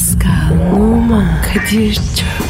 Pascal, Oman, Kadir çok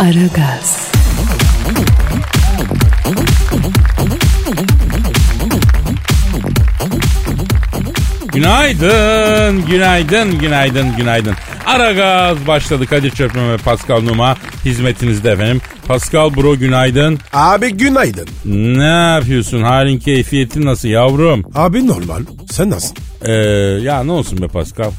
Aragaz, Günaydın, günaydın, günaydın, günaydın. Ara gaz başladı Kadir Çöpmen ve Pascal Numa hizmetinizde efendim. Pascal Bro günaydın. Abi günaydın. Ne yapıyorsun? Halin keyfiyetin nasıl yavrum? Abi normal. Sen nasılsın? Ee, ya ne olsun be Pascal.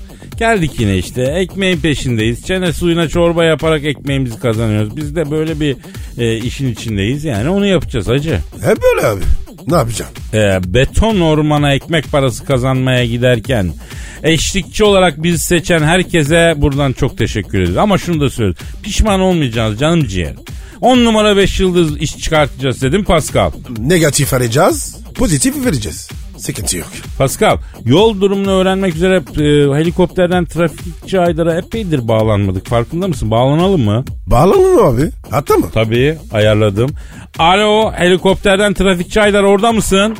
Geldik yine işte ekmeğin peşindeyiz. Çene suyuna çorba yaparak ekmeğimizi kazanıyoruz. Biz de böyle bir e, işin içindeyiz yani onu yapacağız hacı. Hep böyle abi. Ne yapacağım? Ee, beton ormana ekmek parası kazanmaya giderken eşlikçi olarak bizi seçen herkese buradan çok teşekkür ederiz. Ama şunu da söyleyeyim. Pişman olmayacağız canım ciğer. 10 numara 5 yıldız iş çıkartacağız dedim Pascal. Negatif arayacağız. Pozitif vereceğiz. Sıkıntı yok. Pascal yol durumunu öğrenmek üzere e, helikopterden trafikçi Aydar'a epeydir bağlanmadık. Farkında mısın? Bağlanalım mı? Bağlanın mı abi? Hatta mı? Tabii ayarladım. Alo helikopterden trafikçi Aydar orada mısın?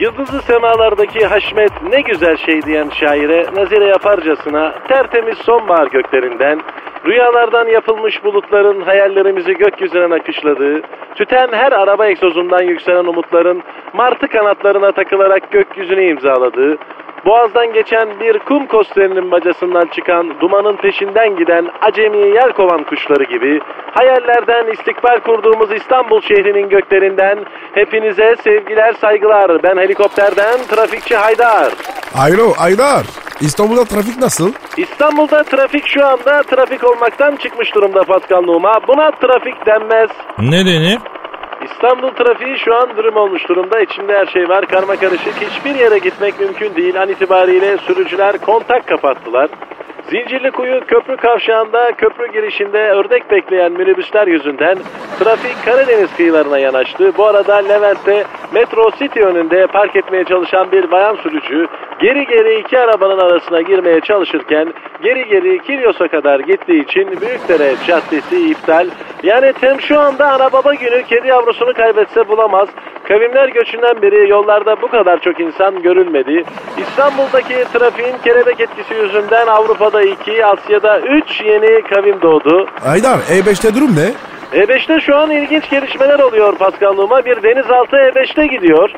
Yıldızlı semalardaki haşmet ne güzel şey diyen şaire nazire yaparcasına tertemiz sonbahar göklerinden rüyalardan yapılmış bulutların hayallerimizi gökyüzüne nakışladığı, tüten her araba egzozundan yükselen umutların martı kanatlarına takılarak gökyüzüne imzaladığı, Boğazdan geçen bir kum kosterinin bacasından çıkan dumanın peşinden giden acemi yelkovan kuşları gibi hayallerden istikbal kurduğumuz İstanbul şehrinin göklerinden hepinize sevgiler saygılar. Ben helikopterden trafikçi Haydar. Ayro, Aydar. İstanbul'da trafik nasıl? İstanbul'da trafik şu anda trafik olmaktan çıkmış durumda Numa. Buna trafik denmez. Ne denir? İstanbul trafiği şu an durum olmuş durumda. İçinde her şey var. Karma karışık. Hiçbir yere gitmek mümkün değil. An itibariyle sürücüler kontak kapattılar. Zincirli kuyu köprü kavşağında köprü girişinde ördek bekleyen minibüsler yüzünden trafik Karadeniz kıyılarına yanaştı. Bu arada Levent'te Metro City önünde park etmeye çalışan bir bayan sürücü geri geri iki arabanın arasına girmeye çalışırken geri geri Kilyos'a kadar gittiği için Büyükdere Caddesi iptal. Yani tem şu anda ana baba günü kedi yavrusunu kaybetse bulamaz. Kavimler göçünden beri yollarda bu kadar çok insan görülmedi. İstanbul'daki trafiğin kelebek etkisi yüzünden Avrupa'da 2, Asya'da 3 yeni kavim doğdu. Aydar, E5'te durum ne? E5'te şu an ilginç gelişmeler oluyor Pascal Numa. Bir denizaltı E5'te gidiyor.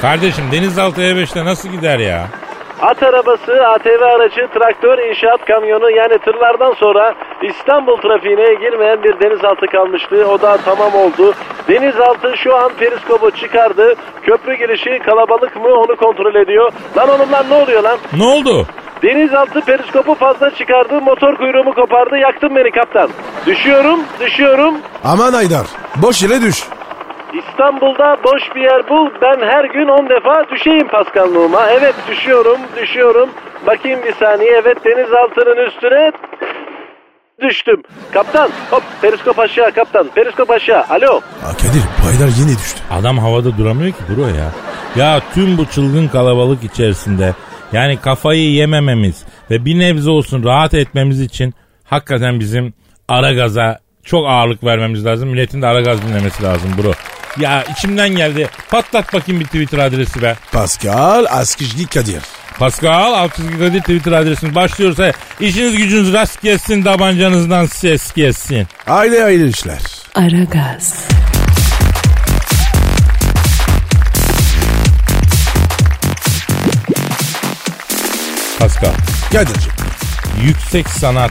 Kardeşim denizaltı E5'te nasıl gider ya? At arabası, ATV aracı, traktör, inşaat kamyonu yani tırlardan sonra İstanbul trafiğine girmeyen bir denizaltı kalmıştı. O da tamam oldu. Denizaltı şu an periskobu çıkardı. Köprü girişi kalabalık mı onu kontrol ediyor. Lan oğlum lan ne oluyor lan? Ne oldu? Denizaltı periskopu fazla çıkardı. Motor kuyruğumu kopardı. Yaktın beni kaptan. Düşüyorum, düşüyorum. Aman Aydar. Boş yere düş. İstanbul'da boş bir yer bul. Ben her gün 10 defa düşeyim Pascal Numa. Evet düşüyorum, düşüyorum. Bakayım bir saniye. Evet denizaltının üstüne düştüm. Kaptan hop periskop aşağı kaptan. Periskop aşağı. Alo. Aa, Kadir bu Aydar yine düştü. Adam havada duramıyor ki bro ya. Ya tüm bu çılgın kalabalık içerisinde yani kafayı yemememiz ve bir nebze olsun rahat etmemiz için hakikaten bizim ara gaza çok ağırlık vermemiz lazım. Milletin de ara gaz dinlemesi lazım bro. Ya içimden geldi. Patlat bakayım bir Twitter adresi be. Pascal Askizgi Kadir. Pascal Altçizgi Kadir Twitter adresimiz. Başlıyoruz. He. İşiniz gücünüz rast gelsin, tabancanızdan ses gelsin. Aile aile işler. Aragaz, Pascal. Kadir'cim. Yüksek sanat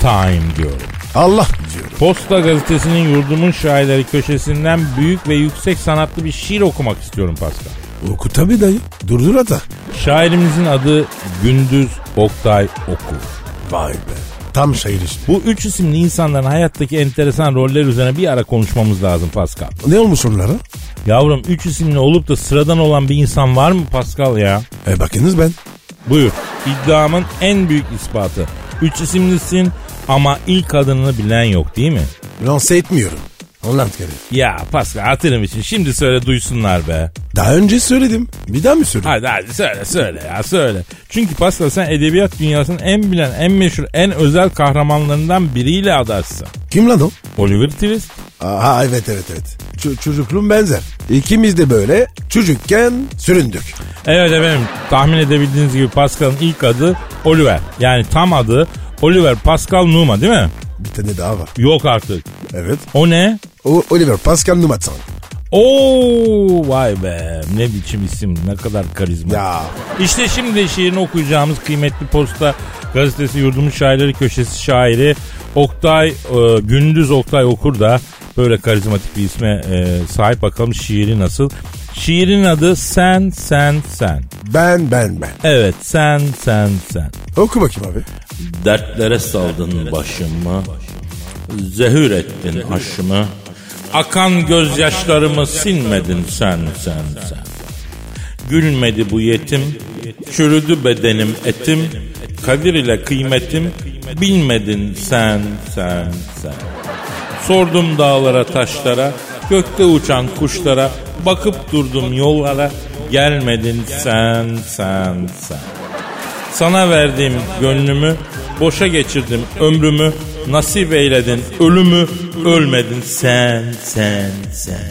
time diyorum. Allah diyorum. Posta gazetesinin yurdumun şairleri köşesinden büyük ve yüksek sanatlı bir şiir okumak istiyorum Pascal. Oku tabii dayı. Durdur hata. Şairimizin adı Gündüz Oktay Oku. Vay be. Tam şair işte. Bu üç isimli insanların hayattaki enteresan roller üzerine bir ara konuşmamız lazım Pascal. Ne olmuş onlara? Yavrum üç isimli olup da sıradan olan bir insan var mı Pascal ya? E bakınız ben. Buyur. İddiamın en büyük ispatı. Üç isimlisin ama ilk adını bilen yok değil mi? Lanse etmiyorum. Ondan Kadir. Ya Pascal hatırım için şimdi söyle duysunlar be. Daha önce söyledim. Bir daha mı söyledim? Hadi hadi söyle söyle ya söyle. Çünkü Pascal sen edebiyat dünyasının en bilen, en meşhur, en özel kahramanlarından biriyle adarsın. Kim lan o? Oliver Twist. Aha evet evet evet. Ç- çocukluğum benzer. İkimiz de böyle çocukken süründük. Evet efendim tahmin edebildiğiniz gibi Pascal'ın ilk adı Oliver. Yani tam adı Oliver Pascal Numa değil mi? Bir tane daha var. Yok artık. Evet. O ne? O Oliver Pascal Numatsan. Oo vay be ne biçim isim ne kadar karizma. Ya İşte şimdi şiirini okuyacağımız kıymetli posta gazetesi yurdumun şairleri köşesi şairi Oktay e, Gündüz Oktay Okur da böyle karizmatik bir isme e, sahip bakalım şiiri nasıl. Şiirin adı Sen Sen Sen. ben ben ben. Evet sen sen sen. Oku bakayım abi. Dertlere saldın başımı, zehür ettin aşımı. Akan gözyaşlarımı silmedin sen sen sen. Gülmedi bu yetim, çürüdü bedenim etim. Kadir ile kıymetim, bilmedin sen sen sen. Sordum dağlara taşlara, gökte uçan kuşlara, bakıp durdum yollara, gelmedin sen sen sen. Sana verdiğim gönlümü, boşa geçirdim ömrümü, nasip eyledin ölümü, ölmedin sen, sen, sen.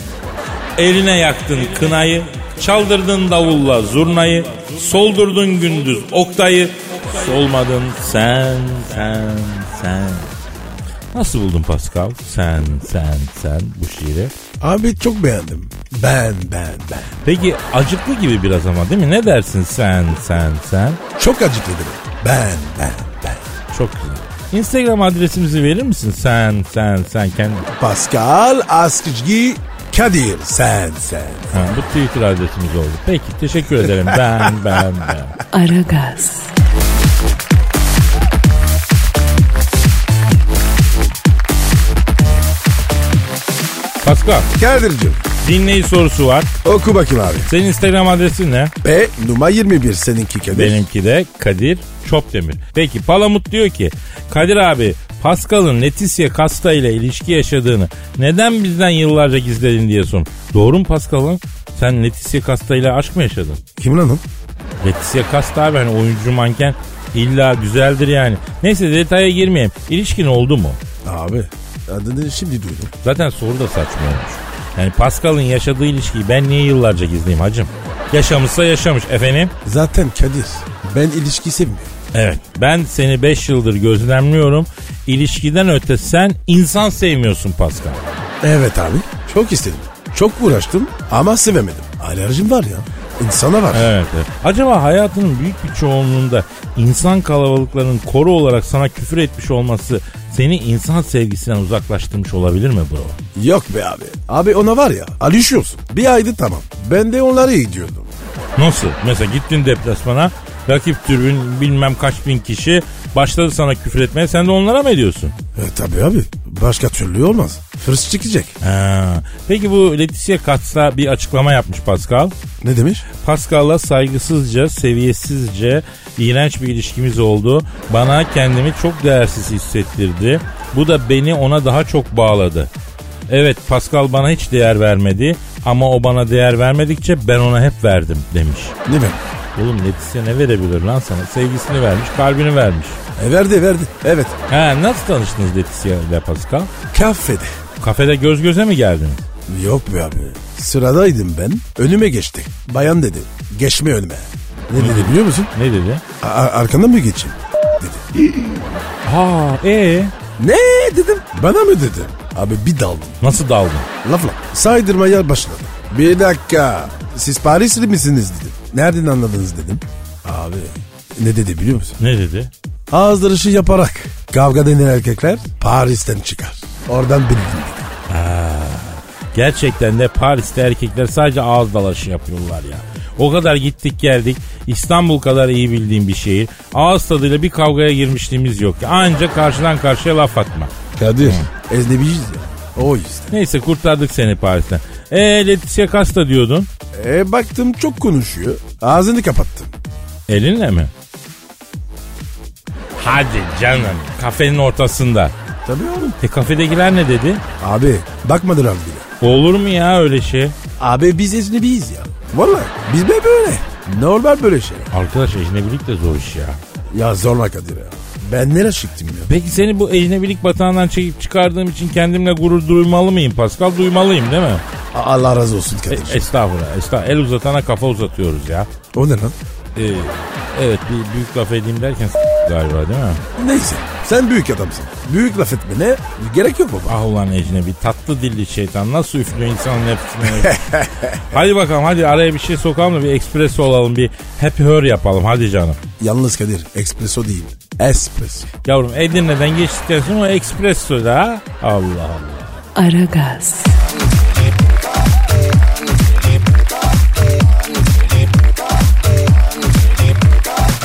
Eline yaktın kınayı, çaldırdın davulla zurnayı, soldurdun gündüz oktayı, solmadın sen, sen, sen. Nasıl buldun Pascal? Sen, sen, sen bu şiiri. Abi çok beğendim. Ben ben ben. Peki acıklı gibi biraz ama değil mi? Ne dersin sen, sen, sen? Çok acıkladım. Ben ben ben. Çok güzel. Instagram adresimizi verir misin? Sen, sen, sen kendi... Pascal Askışgi Kadir sen sen. Ha, bu Twitter adresimiz oldu. Peki teşekkür ederim. Ben, ben, ben. Aragaz, Pascal, Kadir'cim dinleyici sorusu var. oku bakayım abi. Senin Instagram adresin ne? B numara 21 seninki Kadir. Benimki de Kadir Çopdemir. Peki Palamut diyor ki Kadir abi Pascal'ın Leticia Casta ile ilişki yaşadığını neden bizden yıllarca gizledin diye sor. Doğru mu Pascal'ın? Sen Leticia Casta ile aşk mı yaşadın? Kim lan o? Leticia Casta abi hani oyuncu manken illa güzeldir yani. Neyse detaya girmeyeyim. İlişkin oldu mu? Abi adını şimdi duydum. Zaten soru da saçma olmuş. Yani Pascal'ın yaşadığı ilişkiyi ben niye yıllarca gizleyeyim hacım? Yaşamışsa yaşamış efendim. Zaten Kadir ben ilişki sevmiyorum. Evet ben seni 5 yıldır gözlemliyorum. İlişkiden öte sen insan sevmiyorsun Pascal. Evet abi çok istedim. Çok uğraştım ama sevemedim. Alerjim var ya. İnsana var. Evet, evet. Acaba hayatının büyük bir çoğunluğunda insan kalabalıklarının koru olarak sana küfür etmiş olması seni insan sevgisinden uzaklaştırmış olabilir mi bro? Yok be abi. Abi ona var ya alışıyorsun. Bir aydı tamam. Ben de onları gidiyordum. Nasıl? Mesela gittin deplasmana rakip tribün bilmem kaç bin kişi başladı sana küfür etmeye sen de onlara mı ediyorsun? E tabi abi. Başka türlü olmaz. Fırs çıkacak. Ha. Peki bu Leticia Katz'a bir açıklama yapmış Pascal. Ne demiş? Pascal'la saygısızca, seviyesizce, iğrenç bir ilişkimiz oldu. Bana kendimi çok değersiz hissettirdi. Bu da beni ona daha çok bağladı. Evet Pascal bana hiç değer vermedi ama o bana değer vermedikçe ben ona hep verdim demiş. Ne ben? Oğlum Leticia ne verebilir lan sana? Sevgisini vermiş, kalbini vermiş. E verdi verdi. Evet. Ha nasıl tanıştınız Leticia ile Pascal? Kafede. Kafede göz göze mi geldiniz? Yok be abi. Sıradaydım ben. Önüme geçti. Bayan dedi. Geçme önüme. Ne dedi biliyor musun? Ne dedi? A- arkandan mı geçeyim? Dedi. Ha ee Ne dedim? Bana mı dedi? Abi bir daldım. nasıl daldın? Lafla. Saydırmaya başladı. Bir dakika. Siz Parisli misiniz dedim. Nereden anladınız dedim. Abi ne dedi biliyor musun? Ne dedi? Ağız dırışı yaparak kavga denen erkekler Paris'ten çıkar. Oradan bildim. Gerçekten de Paris'te erkekler sadece ağız dalaşı yapıyorlar ya. O kadar gittik geldik. İstanbul kadar iyi bildiğim bir şehir. Ağız tadıyla bir kavgaya girmişliğimiz yok. Ancak karşıdan karşıya laf atma. Kadir. Eznebiciyiz ya. O yüzden. Neyse kurtardık seni Paris'ten. Eee Leticia Casta diyordun. E baktım çok konuşuyor. Ağzını kapattım. Elinle mi? Hadi canım kafenin ortasında. Tabii oğlum. E kafedekiler ne dedi? Abi bakmadılar bile. Olur mu ya öyle şey? Abi biz ecnebiyiz ya. Vallahi biz de böyle. Normal böyle şey. Arkadaş ecnebilik de zor iş ya. Ya zorla Kadir ya. Ben nereye çıktım ya? Peki seni bu ecnebilik batağından çekip çıkardığım için kendimle gurur duymalı mıyım Pascal? Duymalıyım değil mi? Allah razı olsun E, Kadir. estağfurullah, estağfurullah. El uzatana kafa uzatıyoruz ya. o ne lan? E, evet bir büyük laf edeyim derken galiba değil mi? Neyse. Sen büyük adamsın. Büyük laf etmene gerek yok baba. Ah ulan ecnebi tatlı dilli şeytan nasıl üflüyor insanın nefsine. hadi bakalım hadi araya bir şey sokalım da bir espresso olalım bir happy her yapalım hadi canım. Yalnız Kadir. Espresso değil. Espresso. Yavrum Edirne'den geçtikten sonra o espresso da? Allah Allah. Aragaz,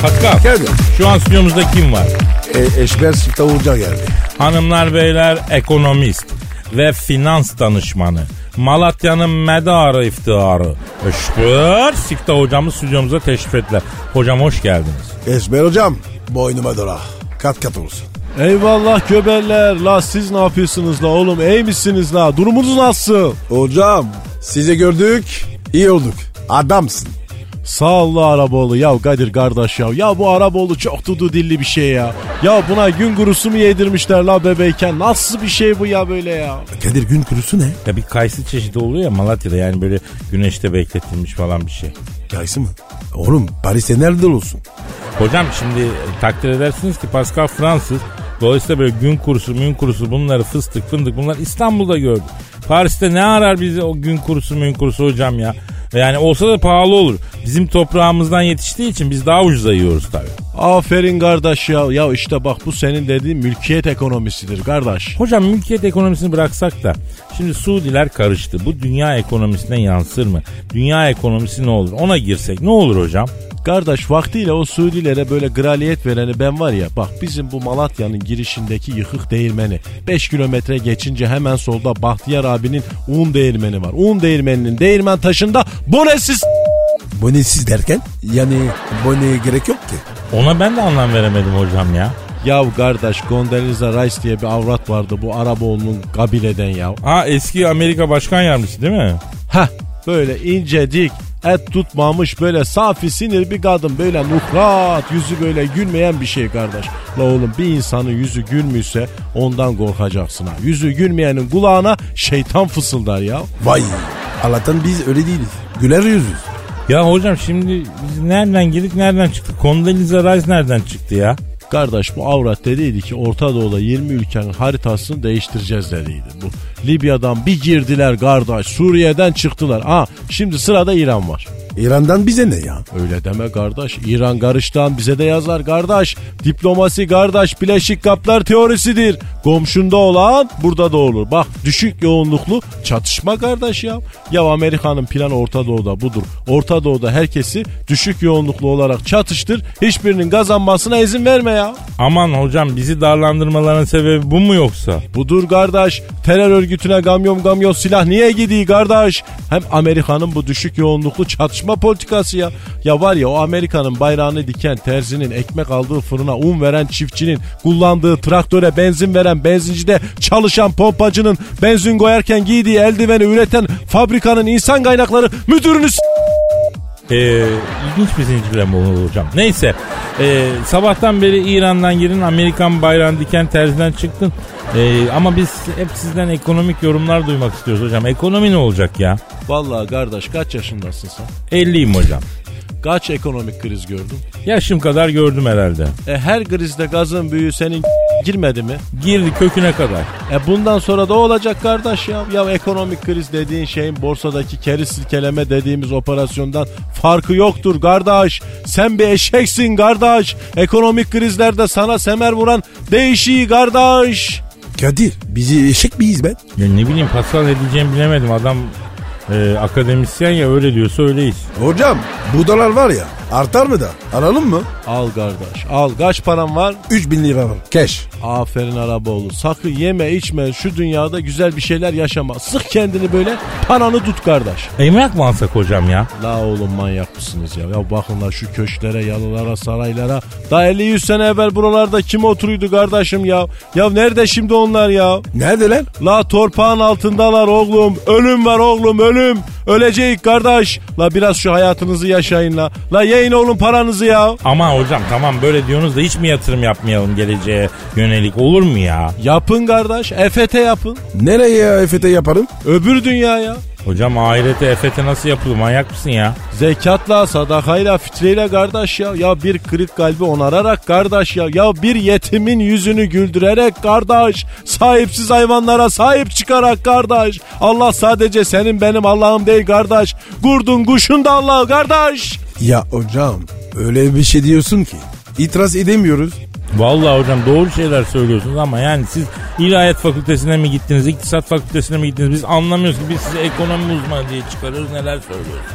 Pascal Geldi. şu an stüdyomuzda kim var? E, eşber Uğurcan geldi. Hanımlar beyler ekonomist ve finans danışmanı. Malatya'nın medarı iftiharı. Eşber Sikta hocamız stüdyomuza teşrif ettiler. Hocam hoş geldiniz. Eşber hocam. Boynuma dola. Kat kat olsun. Eyvallah göbeller. La siz ne yapıyorsunuz la oğlum? İyi misiniz la? Durumunuz nasıl? Hocam sizi gördük. iyi olduk. Adamsın. Sağ ol la Araboğlu. Ya Kadir kardeş ya. Ya bu Araboğlu çok dudu dilli bir şey ya. Ya buna gün kurusu mu yedirmişler la bebeyken? Nasıl bir şey bu ya böyle ya? Kadir gün kurusu ne? Ya bir kayısı çeşidi oluyor ya Malatya'da yani böyle güneşte bekletilmiş falan bir şey. Kayısı mı? Oğlum Paris'te nerede olsun? Hocam şimdi takdir edersiniz ki Pascal Fransız. Dolayısıyla böyle gün kurusu, mün kurusu bunları fıstık fındık bunlar İstanbul'da gördük. Paris'te ne arar bizi o gün kurusu mün kurusu hocam ya. Yani olsa da pahalı olur. Bizim toprağımızdan yetiştiği için biz daha ucuza yiyoruz tabii. Aferin kardeş ya. Ya işte bak bu senin dediğin mülkiyet ekonomisidir kardeş. Hocam mülkiyet ekonomisini bıraksak da şimdi Suudiler karıştı. Bu dünya ekonomisine yansır mı? Dünya ekonomisi ne olur? Ona girsek ne olur hocam? Kardeş vaktiyle o Suudilere böyle kraliyet vereni ben var ya bak bizim bu Malatya'nın girişindeki yıkık değirmeni 5 kilometre geçince hemen solda Bahtiyar abinin un değirmeni var. Un değirmeninin değirmen taşında bonesiz Bonesiz derken? Yani boneye gerek yok ki. Ona ben de anlam veremedim hocam ya. Ya kardeş Condoleezza Rice diye bir avrat vardı bu Araboğlu'nun kabileden ya. Ha eski Amerika Başkan Yardımcısı değil mi? Heh böyle ince dik et tutmamış böyle safi sinir bir kadın böyle nukrat yüzü böyle gülmeyen bir şey kardeş. La oğlum bir insanın yüzü gülmüşse ondan korkacaksın ha. Yüzü gülmeyenin kulağına şeytan fısıldar ya. Vay. Allah'tan biz öyle değiliz. Güler yüzüz. Ya hocam şimdi biz nereden girdik nereden çıktık? Condoleezza Rice nereden çıktı ya? Kardeş bu avrat dediydi ki Orta Doğu'da 20 ülkenin haritasını değiştireceğiz dediydi. Bu Libya'dan bir girdiler kardeş Suriye'den çıktılar. Ha şimdi sırada İran var. İran'dan bize ne ya? Öyle deme kardeş. İran karıştan bize de yazar kardeş. Diplomasi kardeş bileşik kaplar teorisidir. Komşunda olan burada da olur. Bak düşük yoğunluklu çatışma kardeş ya. Ya Amerika'nın planı Orta Doğu'da budur. Orta Doğu'da herkesi düşük yoğunluklu olarak çatıştır. Hiçbirinin kazanmasına izin verme ya. Aman hocam bizi darlandırmaların sebebi bu mu yoksa? Budur kardeş. Terör örgütüne gamyon gamyon silah niye gidiyor kardeş? Hem Amerika'nın bu düşük yoğunluklu çatışma politikası ya. Ya var ya o Amerika'nın bayrağını diken terzinin ekmek aldığı fırına un veren çiftçinin kullandığı traktöre benzin veren benzincide çalışan pompacının benzin koyarken giydiği eldiveni üreten fabrikanın insan kaynakları müdürünü Ee, ilginç bir zincirleme hocam. Neyse ee, sabahtan beri İran'dan girin Amerikan bayrağını diken terziden çıktın. Ee, ama biz hep sizden ekonomik yorumlar duymak istiyoruz hocam. Ekonomi ne olacak ya? Vallahi kardeş kaç yaşındasın sen? 50'yim hocam. Kaç ekonomik kriz gördün? Yaşım kadar gördüm herhalde. E her krizde gazın büyüğü senin girmedi mi? Girdi köküne kadar. E bundan sonra da olacak kardeş ya. Ya ekonomik kriz dediğin şeyin borsadaki keri silkeleme dediğimiz operasyondan farkı yoktur kardeş. Sen bir eşeksin kardeş. Ekonomik krizlerde sana semer vuran değişiği kardeş. Kadir bizi eşek miyiz ben? Ya ne bileyim Pascal ne diyeceğimi bilemedim. Adam e, akademisyen ya öyle diyorsa öyleyiz. Hocam bu dolar var ya Artar mı da? Alalım mı? Al kardeş al. Kaç param var? 3000 lira var. Cash. Aferin Araboğlu. Sakın yeme içme şu dünyada güzel bir şeyler yaşama. Sık kendini böyle paranı tut kardeş. Emlak mı alsak hocam ya? La oğlum manyak mısınız ya? Ya bakın la şu köşklere, yalılara, saraylara. Da 50-100 sene evvel buralarda kim oturuyordu kardeşim ya? Ya nerede şimdi onlar ya? Neredeler? La torpağın altındalar oğlum. Ölüm var oğlum ölüm. Ölecek kardeş. La biraz şu hayatınızı yaşayın la. La yayın oğlum paranızı ya. Ama hocam tamam böyle diyorsunuz da hiç mi yatırım yapmayalım geleceğe yönelik olur mu ya? Yapın kardeş. EFT yapın. Nereye ya EFT yaparım? Öbür dünyaya. Hocam ahirete EFT nasıl yapılır manyak mısın ya? Zekatla, sadakayla, fitreyle kardeş ya. Ya bir kırık kalbi onararak kardeş ya. Ya bir yetimin yüzünü güldürerek kardeş. Sahipsiz hayvanlara sahip çıkarak kardeş. Allah sadece senin benim Allah'ım değil kardeş. Kurdun kuşun da Allah kardeş. Ya hocam öyle bir şey diyorsun ki itiraz edemiyoruz. Vallahi hocam doğru şeyler söylüyorsunuz ama yani siz ilahiyat fakültesine mi gittiniz, iktisat fakültesine mi gittiniz biz anlamıyoruz ki biz size ekonomi uzmanı diye çıkarıyoruz neler söylüyoruz.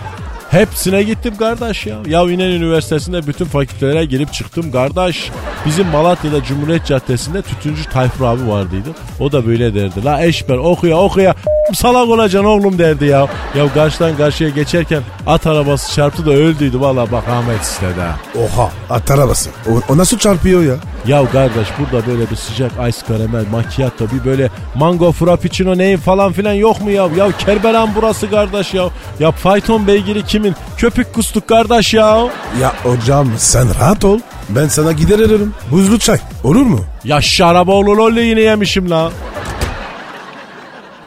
Hepsine gittim kardeş ya. Ya İnan Üniversitesi'nde bütün fakültelere girip çıktım kardeş. Bizim Malatya'da Cumhuriyet Caddesi'nde tütüncü Tayfur abi vardıydı. O da böyle derdi. La eşber okuya okuya salak olacaksın oğlum derdi ya. Ya karşıdan karşıya geçerken at arabası çarptı da öldüydü. Valla bak Ahmet istedi ha. Oha at arabası. O, o nasıl çarpıyor ya? Ya kardeş burada böyle bir sıcak ice karamel macchiato bir böyle mango frappuccino neyin falan filan yok mu ya? Ya Kerberan burası kardeş ya. Ya fayton beygiri kimin? Köpük kustuk kardeş ya. Ya hocam sen rahat ol. Ben sana gider ararım. Buzlu çay. Olur mu? Ya şaraboğlu lolle yine yemişim la.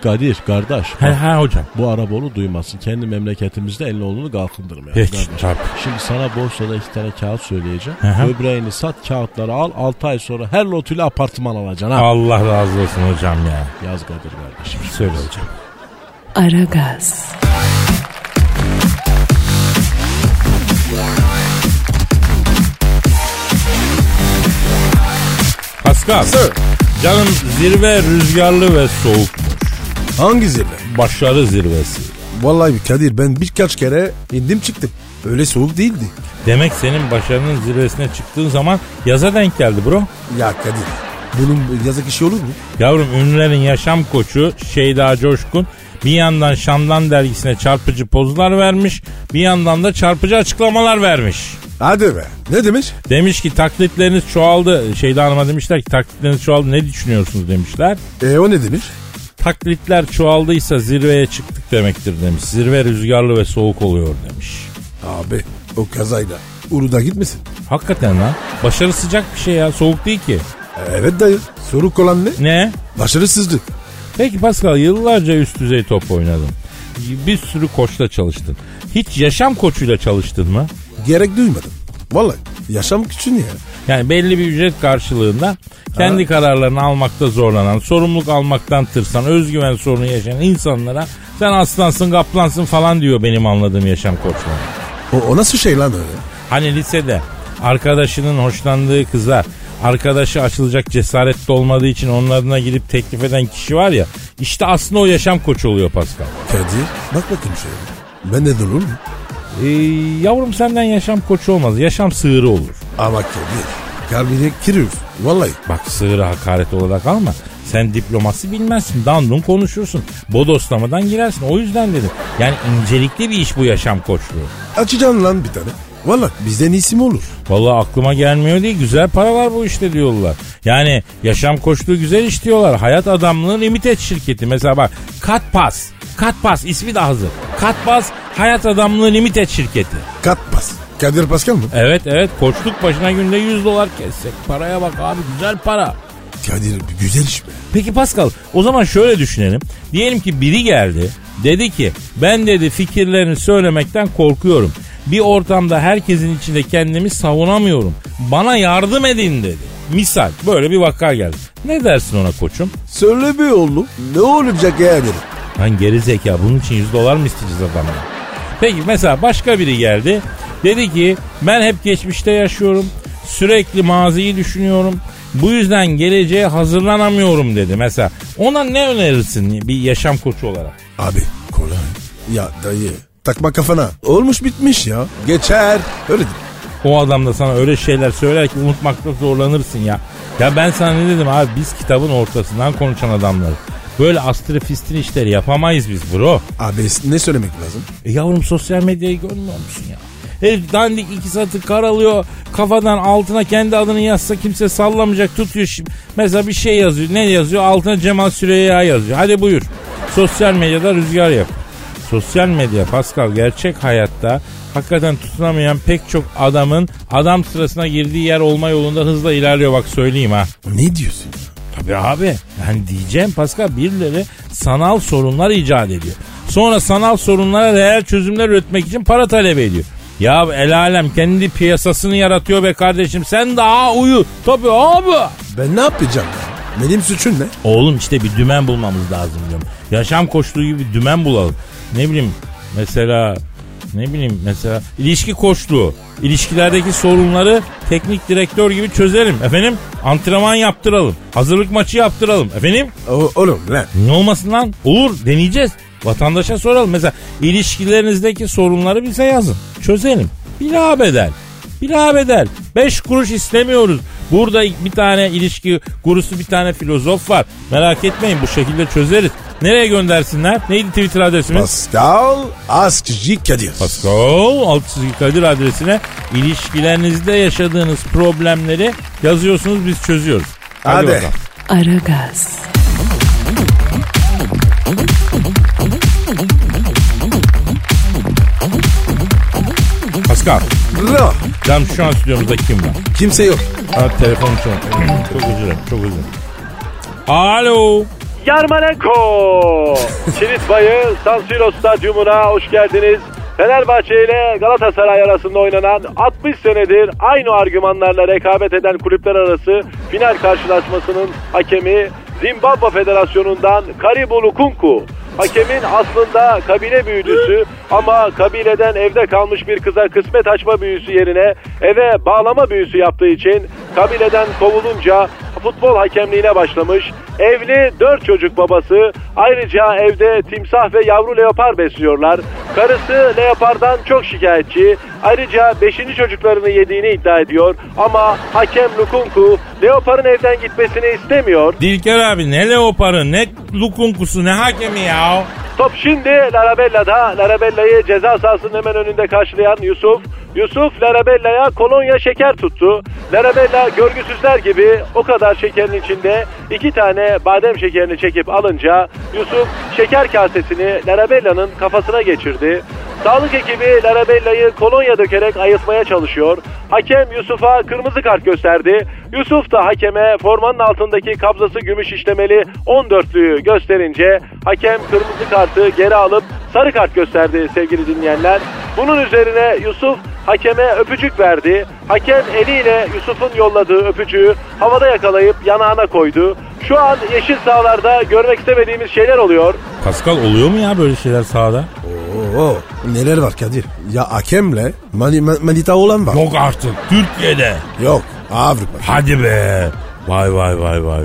Kadir kardeş He he hocam. bu Araboğlu duymasın. Kendi memleketimizde elin oğlunu kalkındırmıyor. Peki Kardeş. tabii. Şimdi sana borsada iki tane kağıt söyleyeceğim. Hı. Böbreğini sat kağıtları al 6 ay sonra her lotuyla apartman alacaksın ha. Allah razı olsun hocam ya. Yaz Kadir kardeşim. Söyle hocam. Aragaz, Pascal. Canım zirve rüzgarlı ve soğuk. Hangi zirve? Başarı zirvesi. Vallahi Kadir ben birkaç kere indim çıktım. Öyle soğuk değildi. Demek senin başarının zirvesine çıktığın zaman yaza denk geldi bro. Ya Kadir bunun yazık işi olur mu? Yavrum ünlülerin yaşam koçu Şeyda Coşkun bir yandan Şam'dan dergisine çarpıcı pozlar vermiş bir yandan da çarpıcı açıklamalar vermiş. Hadi be. Ne demiş? Demiş ki taklitleriniz çoğaldı. Şeyda Hanım'a demişler ki taklitleriniz çoğaldı ne düşünüyorsunuz demişler. E o ne demiş? Taklitler çoğaldıysa zirveye çıktık demektir demiş. Zirve rüzgarlı ve soğuk oluyor demiş. Abi o kazayla Uludağ gitmesin. Hakikaten lan. Başarı sıcak bir şey ya. Soğuk değil ki. Evet dayı. Soruk olan ne? Ne? Başarısızlık. Peki Pascal yıllarca üst düzey top oynadın. Bir sürü koçla çalıştın. Hiç yaşam koçuyla çalıştın mı? Gerek duymadım. Vallahi yaşam küçün ya. Yani belli bir ücret karşılığında kendi kararlarını almakta zorlanan, sorumluluk almaktan tırsan, özgüven sorunu yaşayan insanlara sen aslansın, kaplansın falan diyor benim anladığım yaşam koçları. O, o nasıl şey lan öyle? Hani lisede arkadaşının hoşlandığı kıza arkadaşı açılacak cesaretli olmadığı için onlarına gidip teklif eden kişi var ya işte aslında o yaşam koçu oluyor Pascal. Kadir bak bakayım şöyle. Ben de durur mu? Ee, yavrum senden yaşam koçu olmaz. Yaşam sığırı olur. Ama Kadir kalbine giriyor. Vallahi. Bak sığırı hakaret olarak alma. Sen diplomasi bilmezsin. Dandun konuşursun. Bodoslamadan girersin. O yüzden dedim. Yani incelikli bir iş bu yaşam koçluğu. Açacaksın lan bir tane. Vallahi bizden iyisi mi olur? Vallahi aklıma gelmiyor değil. Güzel para var bu işte diyorlar. Yani yaşam koçluğu güzel iş diyorlar. Hayat adamlığı limited şirketi. Mesela bak Katpas. Katpas ismi de hazır. Katpas Hayat Adamlığı Limited şirketi. Kat pas. Kadir Pascal mı? Evet evet koçluk başına günde 100 dolar kessek. Paraya bak abi güzel para. Kadir güzel iş be. Peki Pascal o zaman şöyle düşünelim. Diyelim ki biri geldi dedi ki ben dedi fikirlerini söylemekten korkuyorum. Bir ortamda herkesin içinde kendimi savunamıyorum. Bana yardım edin dedi. Misal böyle bir vaka geldi. Ne dersin ona koçum? Söyle be oğlum. Ne olacak yani? Lan geri zeka bunun için 100 dolar mı isteyeceğiz adamdan? Peki mesela başka biri geldi. Dedi ki ben hep geçmişte yaşıyorum. Sürekli maziyi düşünüyorum. Bu yüzden geleceğe hazırlanamıyorum dedi. Mesela ona ne önerirsin bir yaşam koçu olarak? Abi kolay. Ya dayı takma kafana. Olmuş bitmiş ya. Geçer. Öyle değil. O adam da sana öyle şeyler söyler ki unutmakta zorlanırsın ya. Ya ben sana ne dedim abi biz kitabın ortasından konuşan adamlarız. Böyle astrofistin işleri yapamayız biz bro. Abi ne söylemek lazım? E yavrum sosyal medyayı görmüyor musun ya? Herif dandik iki satır karalıyor. Kafadan altına kendi adını yazsa kimse sallamayacak tutuyor. Şimdi. Mesela bir şey yazıyor. Ne yazıyor? Altına Cemal Süreyya yazıyor. Hadi buyur. Sosyal medyada rüzgar yap. Sosyal medya Pascal gerçek hayatta hakikaten tutunamayan pek çok adamın adam sırasına girdiği yer olma yolunda hızla ilerliyor bak söyleyeyim ha. Ne diyorsun ya? Tabii abi. Yani diyeceğim Pascal birileri sanal sorunlar icat ediyor. Sonra sanal sorunlara reel çözümler üretmek için para talep ediyor. Ya el alem kendi piyasasını yaratıyor be kardeşim. Sen daha uyu. Tabii abi. Ben ne yapacağım ya? Benim suçum ne? Oğlum işte bir dümen bulmamız lazım diyorum. Yaşam koçluğu gibi bir dümen bulalım. Ne bileyim mesela ne bileyim mesela ilişki koçluğu. İlişkilerdeki sorunları teknik direktör gibi çözelim. Efendim antrenman yaptıralım. Hazırlık maçı yaptıralım. Efendim O, oğlum lan. ne olmasın lan? Olur deneyeceğiz. Vatandaşa soralım. Mesela ilişkilerinizdeki sorunları bize yazın. Çözelim. Bir bedel. Bir bedel. Beş kuruş istemiyoruz. Burada bir tane ilişki gurusu bir tane filozof var. Merak etmeyin bu şekilde çözeriz. Nereye göndersinler? Neydi Twitter adresimiz? Pascal Askci Kadir. Pascal Altçizgi Kadir adresine ilişkilerinizde yaşadığınız problemleri yazıyorsunuz biz çözüyoruz. Hadi. bakalım. Aragaz, Pascal. Bro. Canım şu an stüdyomuzda kim var? Kimse yok. Ha telefon çalıyor. çok özür dilerim, çok özür dilerim. Alo. Yarmalenko. Çinit Bayı San Siro Stadyumuna hoş geldiniz. Fenerbahçe ile Galatasaray arasında oynanan 60 senedir aynı argümanlarla rekabet eden kulüpler arası final karşılaşmasının hakemi Zimbabwe Federasyonu'ndan Karibu Lukunku. Hakemin aslında kabile büyücüsü ama kabileden evde kalmış bir kıza kısmet açma büyüsü yerine eve bağlama büyüsü yaptığı için kabileden kovulunca futbol hakemliğine başlamış. Evli dört çocuk babası. Ayrıca evde timsah ve yavru leopar besliyorlar. Karısı leopardan çok şikayetçi. Ayrıca beşinci çocuklarını yediğini iddia ediyor. Ama hakem Lukunku leoparın evden gitmesini istemiyor. Dilker abi ne leoparı ne lukunkusu ne hakemi ya. Top şimdi Larabella'da. Larabella'yı ceza sahasının hemen önünde karşılayan Yusuf. Yusuf Larabella'ya kolonya şeker tuttu. Larabella görgüsüzler gibi o kadar şekerin içinde iki tane badem şekerini çekip alınca Yusuf şeker kasesini Larabella'nın kafasına geçirdi. Sağlık ekibi Larabella'yı kolonya dökerek ayıltmaya çalışıyor. Hakem Yusuf'a kırmızı kart gösterdi. Yusuf da hakeme formanın altındaki kabzası gümüş işlemeli 14'lüğü gösterince hakem kırmızı kartı geri alıp sarı kart gösterdi sevgili dinleyenler. Bunun üzerine Yusuf hakeme öpücük verdi. Hakem eliyle Yusuf'un yolladığı öpücüğü havada yakalayıp yanağına koydu. Şu an yeşil sahalarda görmek istemediğimiz şeyler oluyor. Pascal oluyor mu ya böyle şeyler sahada? Oo, neler var Kadir? Ya hakemle mani, ma- manita olan var. Yok artık Türkiye'de. Yok. Avrupa. Hadi be. Vay vay vay vay.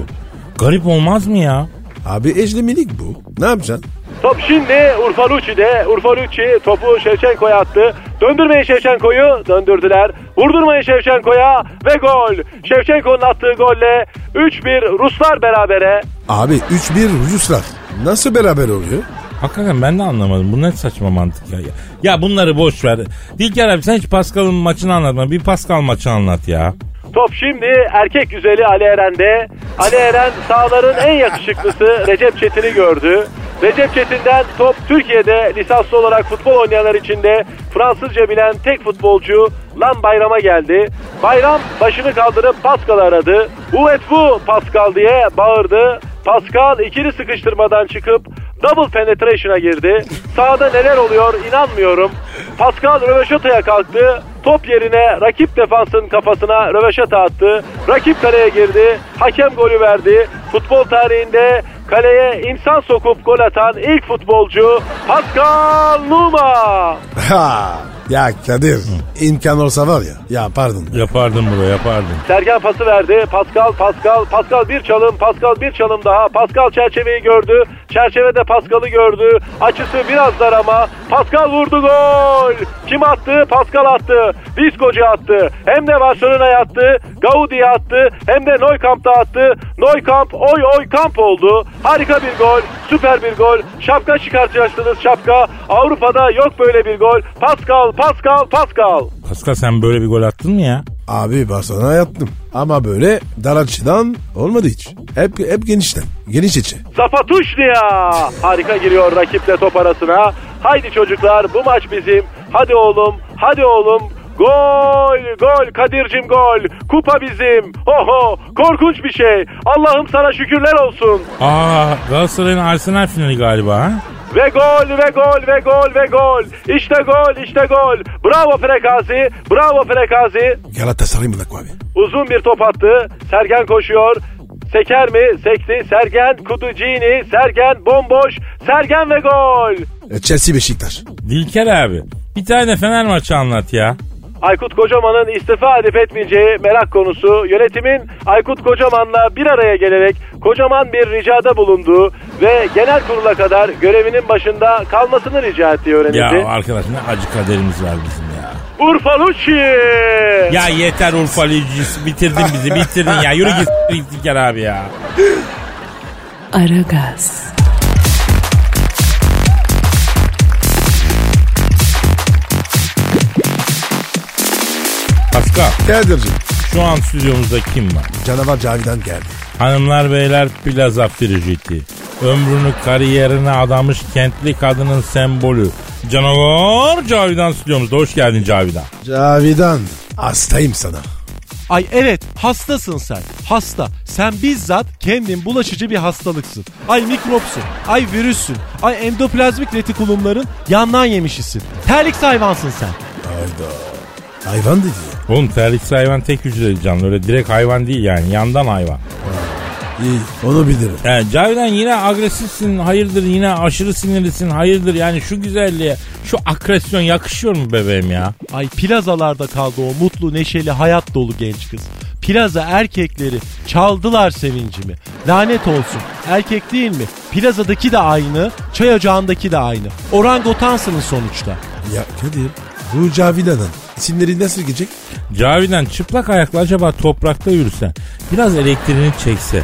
Garip olmaz mı ya? Abi ejlemilik bu. Ne yapacaksın? Top şimdi Urfa Lucci'de. Urfa Lucci topu Şevçenko'ya attı. Döndürmeyin Şevçenko'yu. Döndürdüler. Vurdurmayın Şevçenko'ya ve gol. Şevçenko'nun attığı golle 3-1 Ruslar berabere. Abi 3-1 Ruslar. Nasıl beraber oluyor? Hakikaten ben de anlamadım. Bu ne saçma mantık ya. Ya, ya bunları boş ver. Dilker abi sen hiç Pascal'ın maçını anlatma. Bir Pascal maçı anlat ya. Top şimdi erkek güzeli Ali Eren'de. Ali Eren sahaların en yakışıklısı Recep Çetin'i gördü. Recep Çetin'den top Türkiye'de lisanslı olarak futbol oynayanlar içinde Fransızca bilen tek futbolcu Lan Bayram'a geldi. Bayram başını kaldırıp Pascal'ı aradı. Bu et bu Pascal diye bağırdı. Pascal ikili sıkıştırmadan çıkıp double penetration'a girdi. Sahada neler oluyor inanmıyorum. Pascal röveşataya kalktı. Top yerine rakip defansın kafasına röveşata attı. Rakip kaleye girdi. Hakem golü verdi. Futbol tarihinde kaleye insan sokup gol atan ilk futbolcu Pascal Numa. Ha, ya Kadir imkan olsa var ya. Ya pardon. Yapardım bro yapardım. Sergen pası verdi. Pascal, Pascal, Pascal bir çalım, Pascal bir çalım daha. Pascal çerçeveyi gördü. Çerçevede Pascal'ı gördü. Açısı biraz dar ama Pascal vurdu gol. Kim attı? Pascal attı. Viscocu attı. Hem de Barcelona'ya attı. Gaudi'ye attı. Hem de Neukamp'ta attı. Neukamp oy oy kamp oldu. Harika bir gol. Süper bir gol. Şapka çıkartacaksınız şapka. Avrupa'da yok böyle bir gol. Pascal, Pascal, Pascal. Pascal sen böyle bir gol attın mı ya? Abi Barcelona yattım. Ama böyle dar açıdan olmadı hiç. Hep, hep genişten. Geniş içi. Zapatuşnia. Harika giriyor rakiple top arasına. Haydi çocuklar bu maç bizim. Hadi oğlum, hadi oğlum. Gol, gol Kadir'cim gol. Kupa bizim. Oho, korkunç bir şey. Allah'ım sana şükürler olsun. Aa Galatasaray'ın Arsenal finali galiba ha? Ve gol ve gol ve gol ve gol. İşte gol işte gol. Bravo Frekazi. Bravo Frekazi. Galatasaray mı abi? Uzun bir top attı. Sergen koşuyor. Seker mi? Sekti. Sergen Kuducini. Sergen bomboş. Sergen ve gol. E, Chelsea Beşiktaş. Dilker abi bir tane Fener maçı anlat ya. Aykut Kocaman'ın istifa edip etmeyeceği merak konusu. Yönetimin Aykut Kocaman'la bir araya gelerek Kocaman bir ricada bulunduğu ve genel kurula kadar görevinin başında kalmasını rica ettiği öğrenildi. Ya arkadaş ne acı kaderimiz var bizim ya. Urfalucci! Ya yeter Urfa Lücis bitirdin bizi bitirdin ya. Yürü git abi ya. Aragaz, Pascal Kadir'cim. şu an stüdyomuzda kim var? Canavar Cavidan geldi. Hanımlar beyler plaza frijiti. Ömrünü kariyerine adamış kentli kadının sembolü. Canavar Cavidan stüdyomuzda. Hoş geldin Cavidan. Cavidan. Hastayım sana. Ay evet hastasın sen. Hasta. Sen bizzat kendin bulaşıcı bir hastalıksın. Ay mikropsun. Ay virüssün. Ay endoplazmik retikulumların yandan yemişisin. Terlik hayvansın sen. Hayda. Hayvan dedi. Oğlum terlikli hayvan tek hücreli canlı. Öyle direkt hayvan değil yani. Yandan hayvan. İyi onu bilirim. Yani Cavidan yine agresifsin. Hayırdır yine aşırı sinirlisin. Hayırdır yani şu güzelliğe şu agresyon yakışıyor mu bebeğim ya? Ay plazalarda kaldı o mutlu neşeli hayat dolu genç kız. Plaza erkekleri çaldılar sevincimi. Lanet olsun. Erkek değil mi? Plazadaki de aynı, çay ocağındaki de aynı. Orangotansınız sonuçta. Ya Kadir bu Cavidan'ın isimleri nasıl gidecek? Cavidan çıplak ayakla acaba toprakta yürüse biraz elektriğini çekse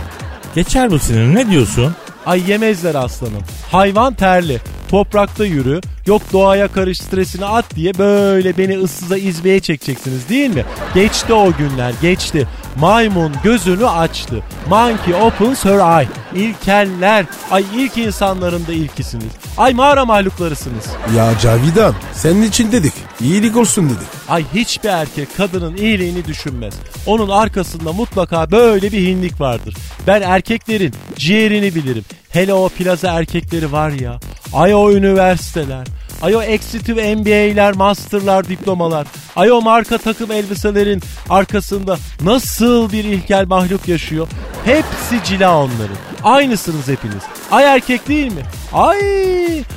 geçer bu sinir ne diyorsun? Ay yemezler aslanım. Hayvan terli. Toprakta yürü. Yok doğaya karış stresini at diye böyle beni ıssıza izbeye çekeceksiniz değil mi? Geçti o günler geçti. Maymun gözünü açtı. Monkey opens her eye. İlkeller. Ay ilk insanların da ilkisiniz. Ay mağara mahluklarısınız. Ya Cavidan senin için dedik. İyilik olsun dedik. Ay hiçbir erkek kadının iyiliğini düşünmez. Onun arkasında mutlaka böyle bir hinlik vardır. Ben erkeklerin ciğerini bilirim. Hele o plaza erkekleri var ya. Ay o üniversiteler. Ay o exitive MBA'ler, masterlar, diplomalar. Ay o marka takım elbiselerin arkasında nasıl bir ilkel mahluk yaşıyor. Hepsi cila onların. Aynısınız hepiniz. Ay erkek değil mi? Ay,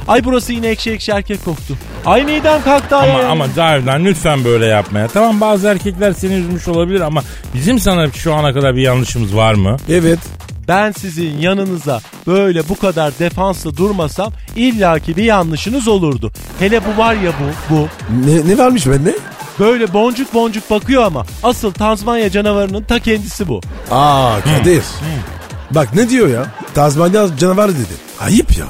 ay burası yine ekşi ekşi erkek koktu. Ay midem kalktı ay. Ama ama Cavidan lütfen böyle yapmaya. Tamam bazı erkekler seni üzmüş olabilir ama bizim sana şu ana kadar bir yanlışımız var mı? Evet. Ben sizin yanınıza böyle bu kadar defanslı durmasam illaki bir yanlışınız olurdu. Hele bu var ya bu, bu. Ne, ne varmış bende? Böyle boncuk boncuk bakıyor ama asıl Tazmanya canavarının ta kendisi bu. Aa Kadir. Bak ne diyor ya? Tazmanya canavar dedi. Ayıp ya.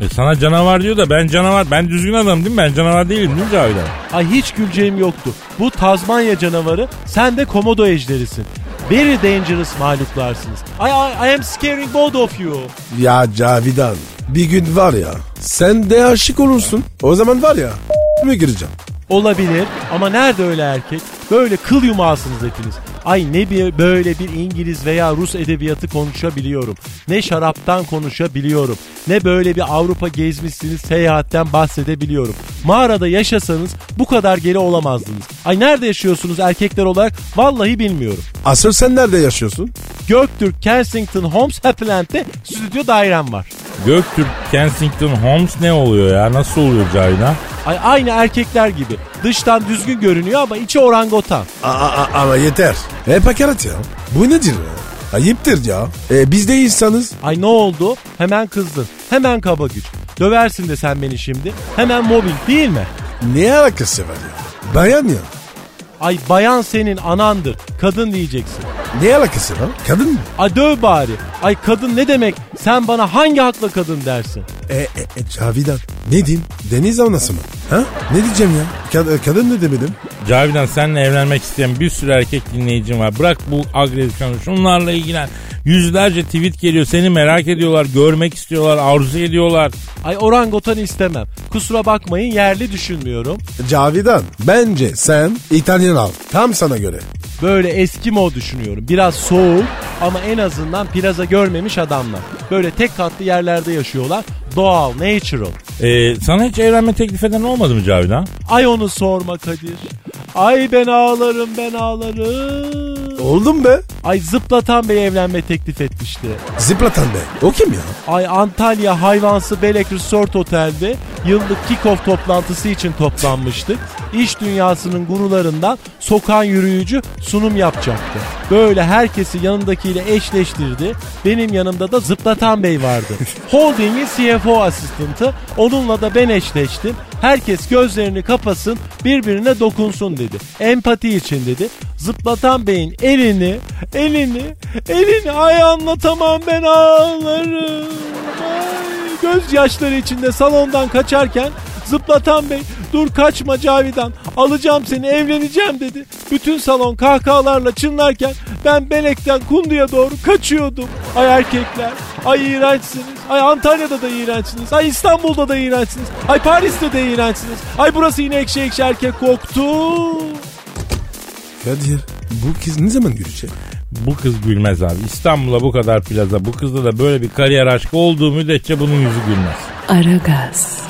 E sana canavar diyor da ben canavar ben düzgün adamım değil mi? Ben canavar değilim değil mi Cavidan? Ay hiç güleceğim yoktu. Bu Tazmanya canavarı sen de komodo ejderisin. Very dangerous mahluklarsınız. I, I, I am scaring both of you. Ya Cavidan bir gün var ya sen de aşık olursun. O zaman var ya mi gireceğim? Olabilir ama nerede öyle erkek? Böyle kıl yumağısınız hepiniz. Ay ne bir böyle bir İngiliz veya Rus edebiyatı konuşabiliyorum. Ne şaraptan konuşabiliyorum. Ne böyle bir Avrupa gezmişsiniz seyahatten bahsedebiliyorum. Mağarada yaşasanız bu kadar geri olamazdınız. Ay nerede yaşıyorsunuz erkekler olarak? Vallahi bilmiyorum. Asıl sen nerede yaşıyorsun? Göktürk Kensington Homes Happyland'de stüdyo dairem var. Göktürk Kensington Holmes ne oluyor ya? Nasıl oluyor Cavidan? Ay aynı erkekler gibi. Dıştan düzgün görünüyor ama içi orangotan. Aa, aa, ama yeter. Hep hakaret ya. Bu nedir ya? Ayıptır ya. E, biz de insanız. Ay ne oldu? Hemen kızdın. Hemen kaba güç. Döversin de sen beni şimdi. Hemen mobbing değil mi? Ne alakası var ya? Bayan ya. Ay bayan senin anandır. Kadın diyeceksin. Ne alakası var? Kadın mı? Ay döv bari. Ay kadın ne demek? Sen bana hangi hakla kadın dersin? E, e, e Cavidan. Ne diyeyim? Deniz anası mı? Ha? Ne diyeceğim ya? Kad- kadın ne demedim? Cavidan seninle evlenmek isteyen bir sürü erkek dinleyicim var. Bırak bu agresyonu şunlarla ilgilen. Yüzlerce tweet geliyor seni merak ediyorlar, görmek istiyorlar, arzu ediyorlar. Ay orangutan istemem. Kusura bakmayın yerli düşünmüyorum. Cavidan. Bence sen İtalyan al. Tam sana göre. Böyle Eskimo düşünüyorum. Biraz soğuk ama en azından plaza görmemiş adamlar. Böyle tek katlı yerlerde yaşıyorlar. Doğal, natural. Ee, sana hiç evlenme teklif eden olmadı mı Cavidan? Ay onu sorma Kadir. Ay ben ağlarım ben ağlarım. Oldum be. Ay zıplatan bey evlenme teklif etmişti. Zıplatan be. O kim ya? Ay Antalya Hayvansı Belek Resort Otel'de yıllık kick-off toplantısı için toplanmıştık. İş dünyasının gurularından sokan yürüyücü sunum yapacaktı. Böyle herkesi yanındakiyle eşleştirdi. Benim yanımda da Zıplatan Bey vardı. Holding'in CFO asistantı. Onunla da ben eşleştim. Herkes gözlerini kapasın birbirine dokunsun dedi. Empati için dedi. Zıplatan Bey'in elini, elini, elini ay anlatamam ben ağlarım. Ay, gözyaşları içinde salondan kaçarken Zıplatan Bey dur kaçma Cavidan alacağım seni evleneceğim dedi. Bütün salon kahkahalarla çınlarken ben Belek'ten Kundu'ya doğru kaçıyordum. Ay erkekler ay iğrençsiniz. Ay Antalya'da da iğrençsiniz. Ay İstanbul'da da iğrençsiniz. Ay Paris'te de iğrençsiniz. Ay burası yine ekşi ekşi erkek koktu. Kadir bu kız ne zaman görecek? Bu kız gülmez abi. İstanbul'a bu kadar plaza. Bu kızda da böyle bir kariyer aşkı olduğu müddetçe bunun yüzü gülmez. Aragaz,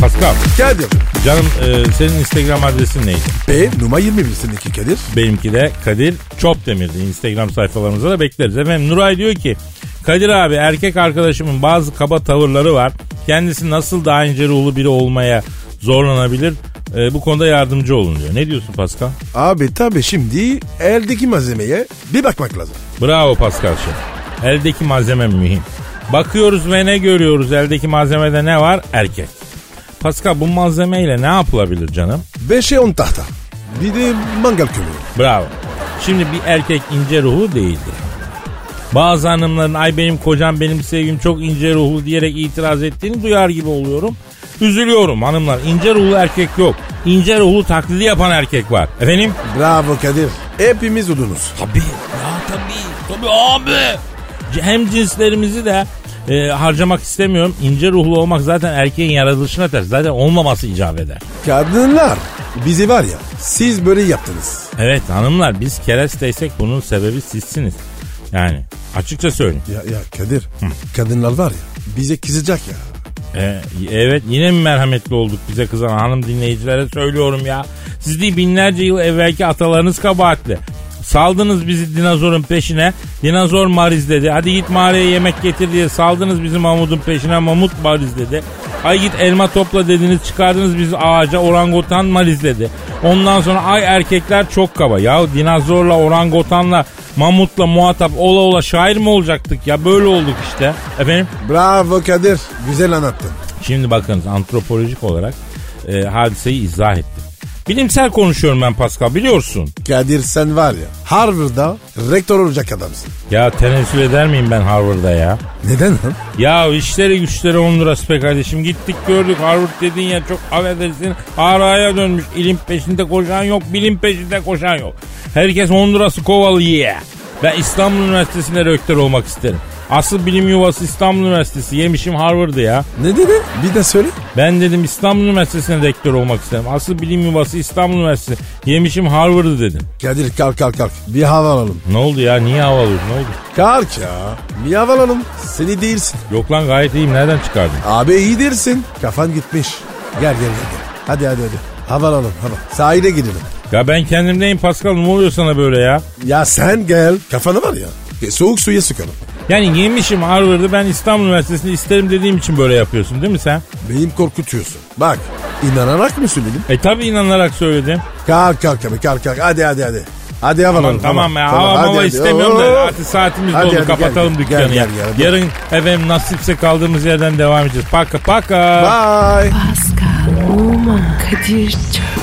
Pascal, Kadir. canım e, senin Instagram adresin neydi? P numara 21 seninki Kadir. Benimki de Kadir Çopdemir'di. Instagram sayfalarımıza da bekleriz. Efendim Nuray diyor ki Kadir abi erkek arkadaşımın bazı kaba tavırları var. Kendisi nasıl daha ince ruhlu biri olmaya zorlanabilir? E, bu konuda yardımcı olun diyor. Ne diyorsun Pascal? Abi tabii şimdi eldeki malzemeye bir bakmak lazım. Bravo Pascal Şef. Eldeki malzeme mühim. Bakıyoruz ve ne görüyoruz? Eldeki malzemede ne var? Erkek. Pascal bu malzemeyle ne yapılabilir canım? 5'e 10 tahta. Bir de mangal kömürü. Bravo. Şimdi bir erkek ince ruhlu değildir. Bazı hanımların ay benim kocam benim sevgim çok ince ruhlu diyerek itiraz ettiğini duyar gibi oluyorum. Üzülüyorum hanımlar. İnce ruhlu erkek yok. İnce ruhlu taklidi yapan erkek var. Efendim? Bravo Kadir. Hepimiz odunuz. Tabii. Ya tabii. Tabii abi. Hem cinslerimizi de e, harcamak istemiyorum. İnce ruhlu olmak zaten erkeğin yaratılışına ters. Zaten olmaması icap eder. Kadınlar bizi var ya siz böyle yaptınız. Evet hanımlar biz keresteysek bunun sebebi sizsiniz. Yani açıkça söyleyeyim. Ya, ya Kadir kadınlar var ya bize kızacak ya. E, evet yine mi merhametli olduk bize kızan hanım dinleyicilere söylüyorum ya. Siz değil binlerce yıl evvelki atalarınız kabahatli. Saldınız bizi dinozorun peşine. Dinozor mariz dedi. Hadi git mağaraya yemek getir diye saldınız bizi mamutun peşine. Mamut mariz dedi. Ay git elma topla dediniz çıkardınız bizi ağaca orangutan mariz dedi. Ondan sonra ay erkekler çok kaba. Ya dinozorla orangutanla mamutla muhatap ola ola şair mi olacaktık ya böyle olduk işte. Efendim? Bravo Kadir güzel anlattın. Şimdi bakınız antropolojik olarak e, hadiseyi izah ettim. Bilimsel konuşuyorum ben Pascal biliyorsun. Kadir sen var ya Harvard'da rektör olacak adamsın. Ya tenezzül eder miyim ben Harvard'da ya? Neden lan? Ya işleri güçleri 10 lirası be kardeşim. Gittik gördük Harvard dediğin yer çok affedersin araya dönmüş. İlim peşinde koşan yok, bilim peşinde koşan yok. Herkes 10 lirası kovalı ye. Ben İstanbul Üniversitesi'nde rektör olmak isterim. Asıl bilim yuvası İstanbul Üniversitesi. Yemişim Harvard'ı ya. Ne dedi? Bir de söyle. Ben dedim İstanbul Üniversitesi'ne rektör olmak isterim. Asıl bilim yuvası İstanbul Üniversitesi. Yemişim Harvard'ı dedim. Kadir kalk kalk kalk. Bir hava alalım. Ne oldu ya? Niye hava alıyorsun? Ne oldu? Kalk ya. Bir hava alalım. Seni değilsin. Yok lan gayet iyiyim. Nereden çıkardın? Abi iyi değilsin. Kafan gitmiş. Gel gel gel. gel. Hadi hadi hadi. Hava alalım hava. Sahile gidelim. Ya ben kendimdeyim Pascal. Ne oluyor sana böyle ya? Ya sen gel. Kafanı var ya. E, soğuk suya sıkalım. Yani yemişim Harvard'ı ben İstanbul Üniversitesi'nde isterim dediğim için böyle yapıyorsun değil mi sen? Benim korkutuyorsun. Bak inanarak mı söyledim? E tabi inanarak söyledim. Kalk kalk abi kalk kalk. Hadi hadi hadi. Hadi yapalım. Tamam, tamam ya. Tamam, hava hava istemiyorum da artık saatimiz Hadi, doldu. hadi, Kapatalım gel, dükkanı gel, ya. gel, gel. Yarın efendim nasipse kaldığımız yerden devam edeceğiz. Paka paka. Bye. Pascal, Oman, Kadir çok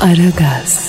Aragaz.